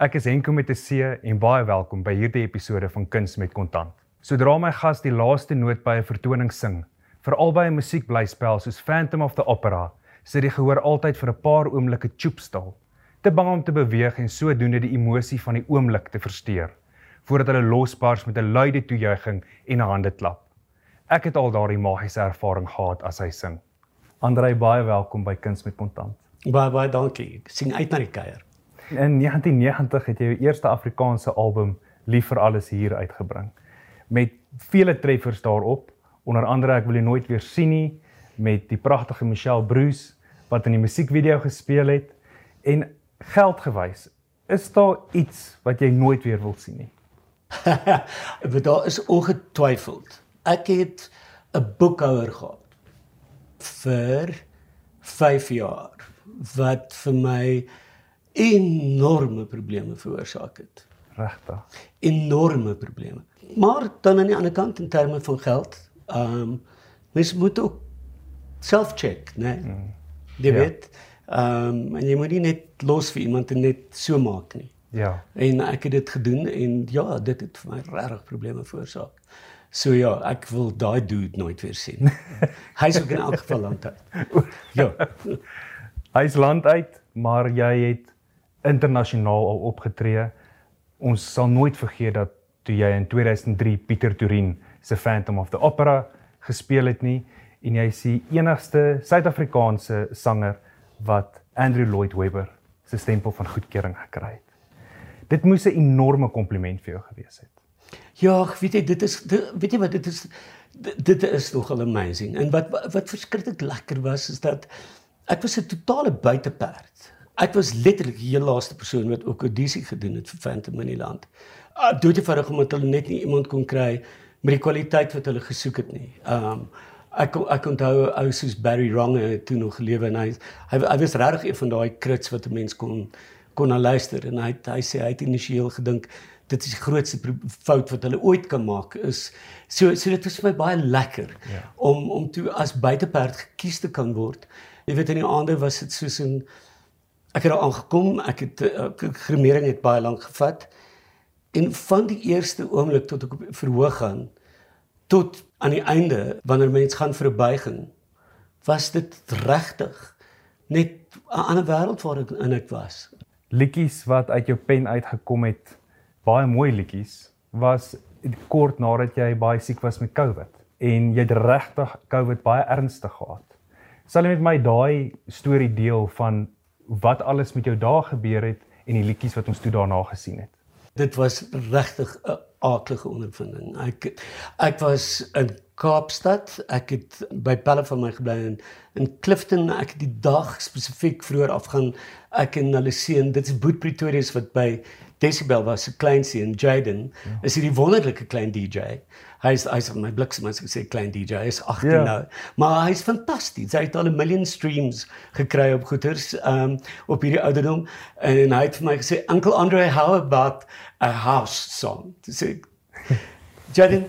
Ek is Henko met 'n C en baie welkom by hierdie episode van Kuns met Kontant. Sodra my gas die laaste noot by 'n vertoning sing, veral by 'n musiekblyspel soos Phantom of the Opera, sit die gehoor altyd vir 'n paar oomblikke choopstil, te bang om te beweeg en sodoende die emosie van die oomblik te versteur, voordat hulle losbars met 'n luide toejuiging en 'n handeklap. Ek het al daardie magiese ervaring gehad as hy sing. Andrei, baie welkom by Kuns met Kontant. Baie baie dankie. Ek sien uit na die kuier. In 1990 het jy jou eerste Afrikaanse album Lief vir alles hier uitgebring met vele treffers daarop, onder andere ek wil jy nooit weer sien nie met die pragtige Michelle Bruce wat in die musiekvideo gespeel het en geldgewys is daar iets wat jy nooit weer wil sien nie. Maar daar is ongetwyfeld. Ek het 'n boekhouer gehad vir 5 jaar wat vir my enorme probleme veroorsaak het. Regtig. Enorme probleme. Maar dan aan die ander kant in terme van geld, ehm um, mens moet ook self-check, né? Nee? Mm. Jy Ja. weet, ehm um, en jy moet nie net los vir iemand en net so maak nie. Ja. En ek het dit gedoen en ja, dit het vir my regtig probleme veroorsaak. So ja, ek wil daai dude nooit weer sien. Hy's ook in elk geval lank uit. Ja. Hy's land uit, maar jy het internasionaal al opgetree. Ons sal nooit vergeet dat toe jy in 2003 Pieter Torin se Phantom of the Opera gespeel het nie en jy is die enigste Suid-Afrikaanse sanger wat Andrew Lloyd Webber se stempel van goedkeuring gekry het. Dit moes 'n enorme kompliment vir jou gewees het. Ja, ek weet jy, dit is dit, weet jy wat dit is dit, dit is nogal amazing. En wat, wat verskriklik lekker was is dat ek was 'n totale buiteperd. Ek was letterlik die heel laaste persoon wat ook audisie gedoen het vir Phantom in die land. Uh, Doodgewoonig omdat hulle net nie iemand kon kry met die kwaliteit wat hulle gesoek het nie. Um ek ek onthou 'n ou soos Barry Wronge het toe nog gelewe en hy hy, hy was regtig een van daai krits wat 'n mens kon kon na luister en hy het, hy sê hy het initieel gedink dit is die grootste fout wat hulle ooit kan maak is so so dit was vir my baie lekker Ja. om om toe as buiteperd gekies te kan word. Jy weet in die aande was dit soos 'n ek het daar aangekom, ek het eh, ek- gremering het baie lank gevat en van die eerste oomblik tot ek op verhoog gaan tot aan die einde wanneer mens gaan vir 'n buiging was dit regtig net 'n ander wêreld waar ek in ek was. Liedjies wat uit jou pen uitgekom het, baie mooi liedjies, was kort nadat jy baie siek was met COVID en jy het regtig COVID baie ernstig gehad. Sal jy met my daai storie deel van wat alles met jou daar gebeur het en die liedjies wat ons toe daarna gesien het? Dit was regtig 'n aardige ondervinding. Ek ek was in Kaapstad. Ek het by pelle van my gebly in in Clifton. Ek het die dag spesifiek vroeër afgaan. Ek en hulle seun, dit is Boet Pretorius wat by Decibel was, se klein seun Jaden, ja. is hierdie wonderlike klein DJ. Hy's hy's my bliksem as ek sê klein DJ. Hy's 18 Ja. nou. Maar hy's fantasties. Hy het al 'n miljoen streams gekry op goeters um op hierdie ouderdom en hy het vir my gesê Uncle Andre how about a house song. Toe sê ek Jaden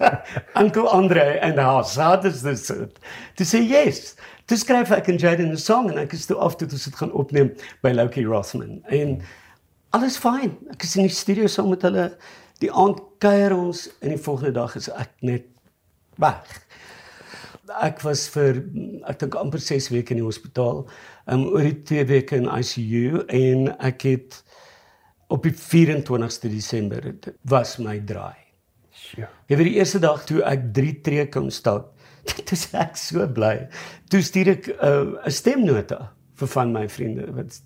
Uncle Andre and house. How does this sit? Toe sê yes. Toe skryf ek en Jaden 'n song en ek is toe af toe toe dit gaan opneem by Loki Rothman. En alles fyn. Ek is in die studio saam met hulle. Die aand kuier ons en die volgende dag is ek net weg. Ek was vir ek dink amper 6 weke in die hospitaal. Um oor die 2 weke in ICU en ek het op die 24ste Desember dit was my draai. Sjoe. Jy weet die eerste dag toe ek 3 tree kon stap, toe is ek so bly. Toe stuur ek 'n uh, stemnota vir van my vriende wat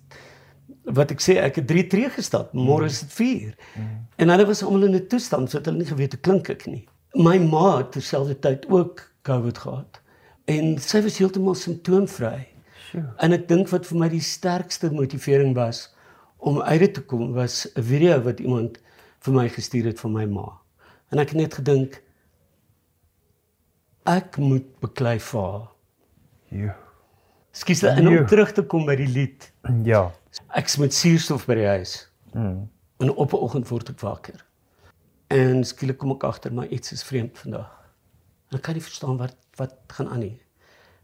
wat ek sê ek het 3 tree gestap, môre is dit 4. Mm. En hulle was almal in 'n toestand sodat hulle nie geweet hoe klink ek nie. My ma het terselfdertyd ook COVID gehad en sy was heeltemal simptoomvry. Sjoe. En ek dink wat vir my die sterkste motivering was om uit dit te kom was 'n video wat iemand vir my gestuur het van my ma. En ek het net gedink ek moet beklei vir haar. Skus en om terug te kom by die lied. Ja. Ek's met suurstof by die huis. Mm. En op 'n oggend word ek wakker. En skielik kom ek agter maar iets is vreemd vandag. En ek kan nie verstaan wat wat gaan aan nie.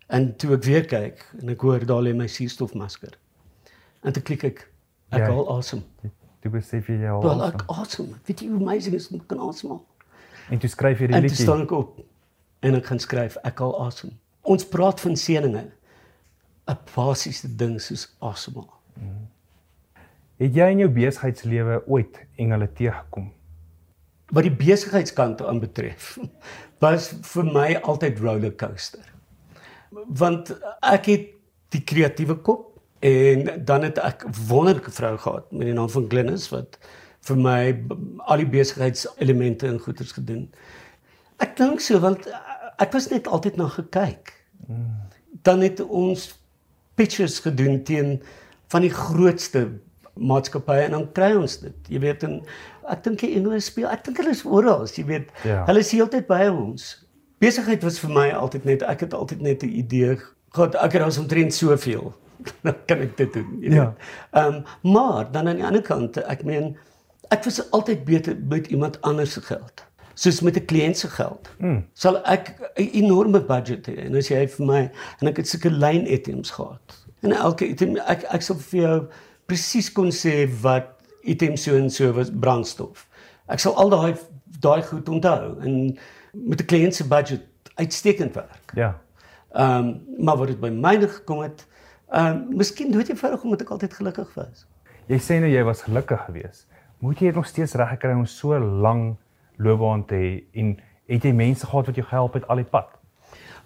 En toe ek weer kyk en ek hoor daar lê my suurstofmasker. En toe klik ek Ek Ja. haal asem. Toe besef jy jy al. Wel, awesome. ek asem. Weet jy hoe amazing is om kan asemhaal? En toe skryf jy die En toe liedjie. staan ek op en ek gaan skryf. Ek haal asem. Ons praat van seëninge. 'n Basiese ding soos asemhaal. Het jy in jou besigheidslewe ooit engele teëgekom? Wat die besigheidskant aanbetref, was vir my altyd rollercoaster. Want ek het die kreatiewe kop en dan het ek wonderlike vrou gehad met die naam van Glynis wat vir my al die besigheidselemente en goeders gedoen. Ek dink so want ek was net altyd na gekyk. Dan het ons pitches gedoen teen van die grootste maatskappye en dan kry ons dit. Jy weet en ek dink die Engele speel, ek dink hulle is oral, jy weet. Ja. Hulle is heeltyd by ons. Besigheid was vir my altyd net ek het altyd net 'n idee gehad ek het ons omtrent soveel. Dan kan ek dit doen. jy Ja. weet. Ehm maar dan aan die ander kant, ek meen ek was altyd beter met iemand anders se geld. Soos met 'n kliënt se geld. Mm. Sal ek 'n enorme budget hê en as jy vir my en ek het sulke lyn items gehad. En elke item ek ek sal vir jou presies kon sê wat item so en so was brandstof. Ek sal al daai daai goed onthou en met 'n kliënt se budget uitstekend werk. Ja. Ehm um, maar wat dit by myne gekom het, ehm um, miskien dood eenvoudig omdat ek altyd gelukkig was. Jy sê nou jy was gelukkig geweest. Moet jy dit nog steeds reg gekry om so lank loopbaan te hê en het jy mense gehad wat jou gehelp het al die pad?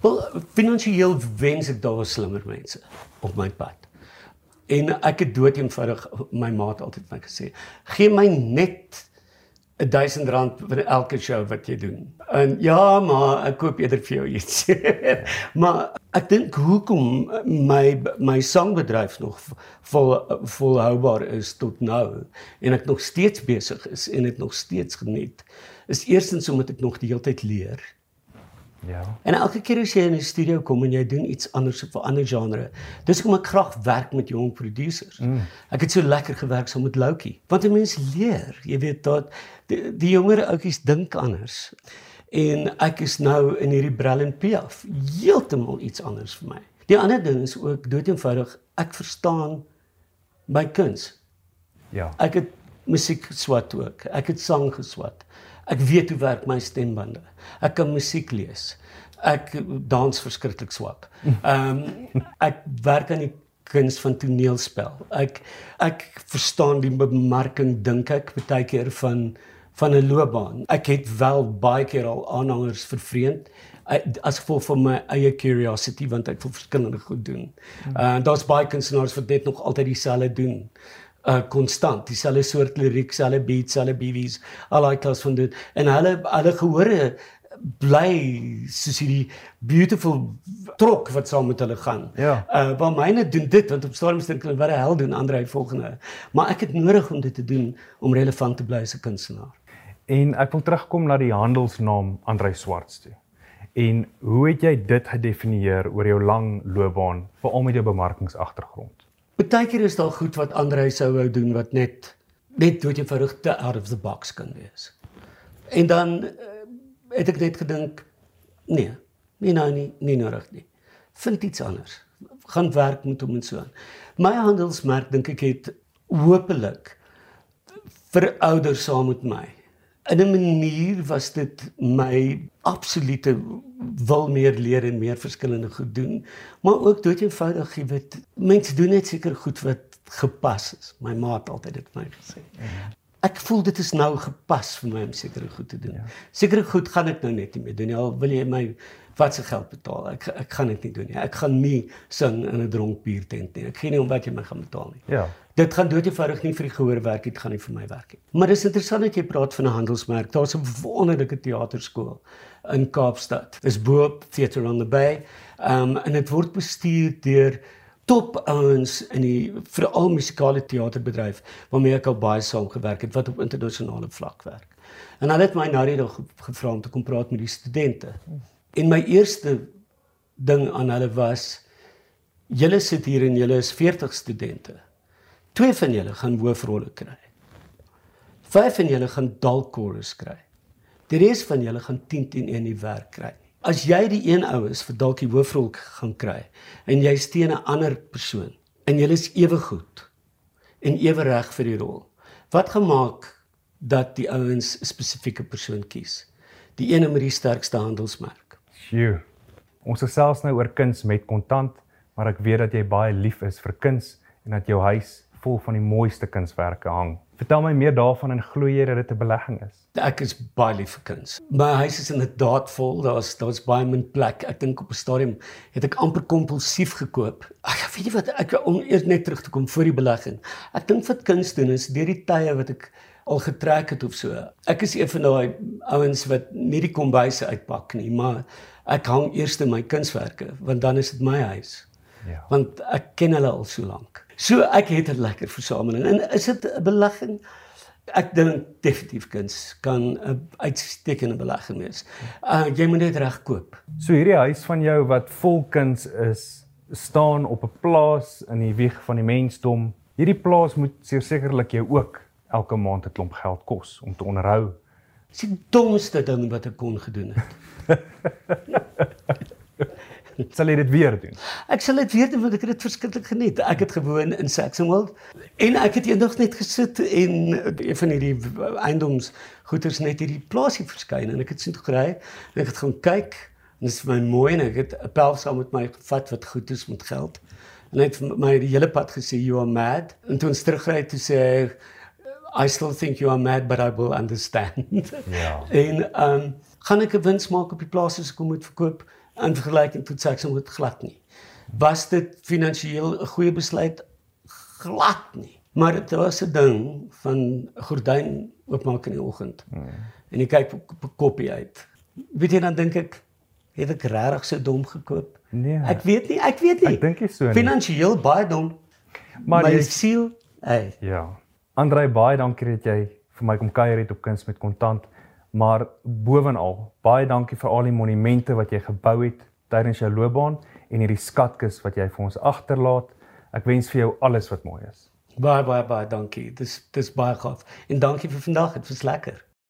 Wel, finansiëel wens ek daar was slimmer mense op my pad. En ek het dood eenvoudig my maat altyd my gesê, gee my net 1000 rand vir elke show wat jy doen. En ja, maar ek koop eerder vir jou iets. maar ek dink hoekom my my sangbedryf nog vol volhoubaar is tot nou en ek nog steeds besig is en dit nog steeds geniet is eerstens omdat ek nog die hele tyd leer. Ja. En elke keer as jy in die studio kom en jy doen iets anders of 'n ander genre, dis hoekom ek graag werk met jong producers. Mm. Ek het so lekker gewerk saam met Loukie. Want 'n mens leer, jy weet dat die, die jonger ouetjies dink anders. En ek is nou in hierdie Brel en Piaf, heeltemal iets anders vir my. Die ander ding is ook dood eenvoudig, ek verstaan my kuns. Ja. Ek het musiek geswat ook. Ek het sang geswat. Ek weet hoe werk my stembande. Ek kan musiek lees. Ek dans verskriklik swak. Ehm um, ek werk aan die kuns van toneelspel. Ek ek verstaan die bemarking dink ek baie keer van van 'n loopbaan. Ek het wel baie keer al aanhangers vervreemd as gevolg van my eie curiosity want ek wil verskillende goed doen. Uh daar's baie kunstenaars wat net nog altyd dieselfde doen uh konstant dieselfde soort liriek, dieselfde beats, dieselfde BW's, al daai klas van dit en hulle hulle gehore bly soos hierdie beautiful trok wat saam met hulle gaan. Ja. Uh waar myne doen dit want op stadiums dink hulle wat die hel doen ander hy volgende. Maar ek het nodig om dit te doen om relevant te bly as 'n kunstenaar. En ek wil terugkom na die handelsnaam Andrei Swarts toe. En hoe het jy dit gedefinieer oor jou lang loopbaan, veral met jou bemarkingsagtergrond? Partykeer is daar goed wat Andre sou wou doen wat net net dood eenvoudig te out of the box kan wees. En dan uh, het ek net gedink nee, nee nou nie, nie nodig nie. Vind iets anders. Gaan werk met hom en so aan. My handelsmerk dink ek het hopelik verouder saam met my. In 'n manier was dit my absolute wil meer leer en meer verskillende goed doen, maar ook dood eenvoudig, jy weet, mense doen net seker goed wat gepas is. My ma het altyd dit vir my gesê. Ek voel dit is nou gepas vir my om sekere goed te doen. Ja. Sekere goed gaan ek nou net nie meer doen nie. Al wil jy my wat se geld betaal. Ek ek gaan dit nie doen nie. Ek gaan nie sing in 'n dronk biertent nie. Ek gee nie om wat jy my gaan betaal nie. Ja. Dit gaan dood eenvoudig nie vir die gehoor werk nie, dit gaan nie vir my werk nie. Maar dis interessant dat jy praat van 'n handelsmerk. Daar's 'n wonderlike teaterskool in Kaapstad. Dis Boop Theatre on the Bay. Um en dit word bestuur deur top ouens in die veral musikale teaterbedryf waarmee ek al baie saam gewerk het wat op internasionale vlak werk. En hulle het my nou net gevra om te kom praat met die studente. En my eerste ding aan hulle was julle sit hier en julle is 40 studente. Twee van julle gaan hoofrolle kry. Vyf van julle gaan dalk chorus kry. Die res van julle gaan 10 teen 1 die werk kry. As jy die een ou is vir dalk die hoofrol gaan kry en jy steun 'n ander persoon en julle is ewe goed en ewe reg vir die rol. Wat gemaak dat die ouens 'n spesifieke persoon kies? Die een met die sterkste handelsmerk. Sjoe. Ons gesels nou oor kuns met kontant, maar ek weet dat jy baie lief is vir kuns en dat jou huis vol van die mooiste kunswerke hang. Vertel my meer daarvan en glo jy dat dit 'n belegging is? Ek is baie lief vir kuns. My huis is inderdaad vol. Daar's daar's baie min plek. Ek dink op 'n stadium het ek amper kompulsief gekoop. Ag, weet jy wat? Ek om eers net terug te kom vir die belegging. Ek dink wat kuns doen is deur die tye wat ek al getrek het of so. Ek is een van daai ouens wat nie die kombuise uitpak nie, maar ek hang eers my kunswerke want dan is dit my huis. Ja. Want ek ken hulle al so lank. So ek het 'n lekker versameling. En is dit 'n belegging? Ek dink definitief kuns kan 'n uitstekende belegging wees. Uh jy moet net reg koop. So hierdie huis van jou wat vol kuns is, staan op 'n plaas in die wieg van die mensdom. Hierdie plaas moet sekerlik jou ook elke maand 'n klomp geld kos om te onderhou. Dis die domste ding wat ek kon gedoen het. sal jy dit weer doen? Ek sal dit weer doen want ek het dit verskriklik geniet. Ek het gewoon in Saxonwold en ek het eendag net gesit en een van hierdie eiendoms goeders net hierdie plaasie verskyn en ek het sien toe gery en ek het gaan kyk en dit is vir my mooi en ek het 'n pel saam met my gevat wat goed is met geld. En hy het my die hele pad gesê you are mad en toe ons terugry toe sê hy I still think you are mad but I will understand. Ja. en ehm um, gaan ek 'n wins maak op die plase as ek moet verkoop? in vergelyking tot seks om dit glad nie. Was dit finansiëel 'n goeie besluit? Glad nie. Maar dit was 'n ding van gordyn oopmaak in die oggend. Hmm. En ek kyk op 'n koppie uit. Weet jy dan dink ek het ek regtig so dom gekoop? Nee. Ek weet nie, ek weet nie. Ek dink jy so. Finansiëel baie dom. Maar my jy siel, hey. Ja. Andrei, baie dankie dat jy vir my kom kuier het op kuns met kontant. Maar bovenal, baie dankie vir al die monumente wat jy gebou het tydens jou loopbaan en hierdie skatkis wat jy vir ons agterlaat. Ek wens vir jou alles wat mooi is. Baie baie baie dankie. Dis dis baie gaaf. En dankie vir vandag. Dit was lekker.